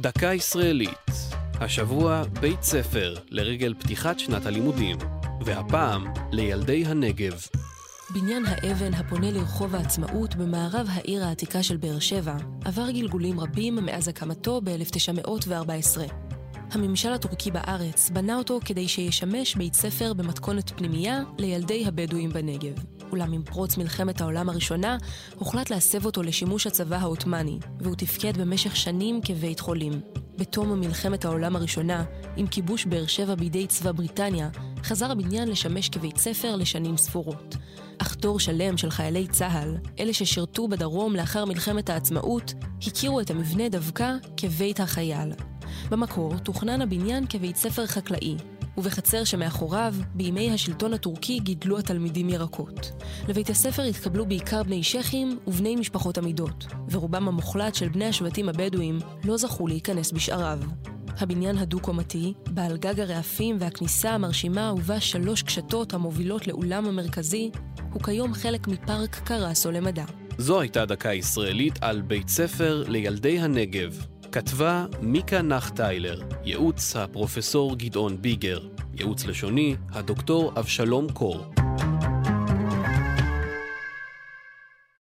דקה ישראלית. השבוע בית ספר לרגל פתיחת שנת הלימודים, והפעם לילדי הנגב. בניין האבן הפונה לרחוב העצמאות במערב העיר העתיקה של באר שבע עבר גלגולים רבים מאז הקמתו ב-1914. הממשל הטורקי בארץ בנה אותו כדי שישמש בית ספר במתכונת פנימייה לילדי הבדואים בנגב. אולם עם פרוץ מלחמת העולם הראשונה, הוחלט להסב אותו לשימוש הצבא העות'מאני, והוא תפקד במשך שנים כבית חולים. בתום מלחמת העולם הראשונה, עם כיבוש באר שבע בידי צבא בריטניה, חזר הבניין לשמש כבית ספר לשנים ספורות. אך דור שלם של חיילי צה"ל, אלה ששירתו בדרום לאחר מלחמת העצמאות, הכירו את המבנה דווקא כבית החייל. במקור תוכנן הבניין כבית ספר חקלאי, ובחצר שמאחוריו, בימי השלטון הטורקי גידלו התלמידים ירקות. לבית הספר התקבלו בעיקר בני שייחים ובני משפחות עמידות, ורובם המוחלט של בני השבטים הבדואים לא זכו להיכנס בשעריו. הבניין הדו-קומתי, בעל גג הרעפים והכניסה המרשימה ובה שלוש קשתות המובילות לאולם המרכזי, הוא כיום חלק מפארק קרסו למדע. זו הייתה דקה ישראלית על בית ספר לילדי הנגב. כתבה מיקה נחטיילר, ייעוץ הפרופסור גדעון ביגר, ייעוץ לשוני הדוקטור אבשלום קור.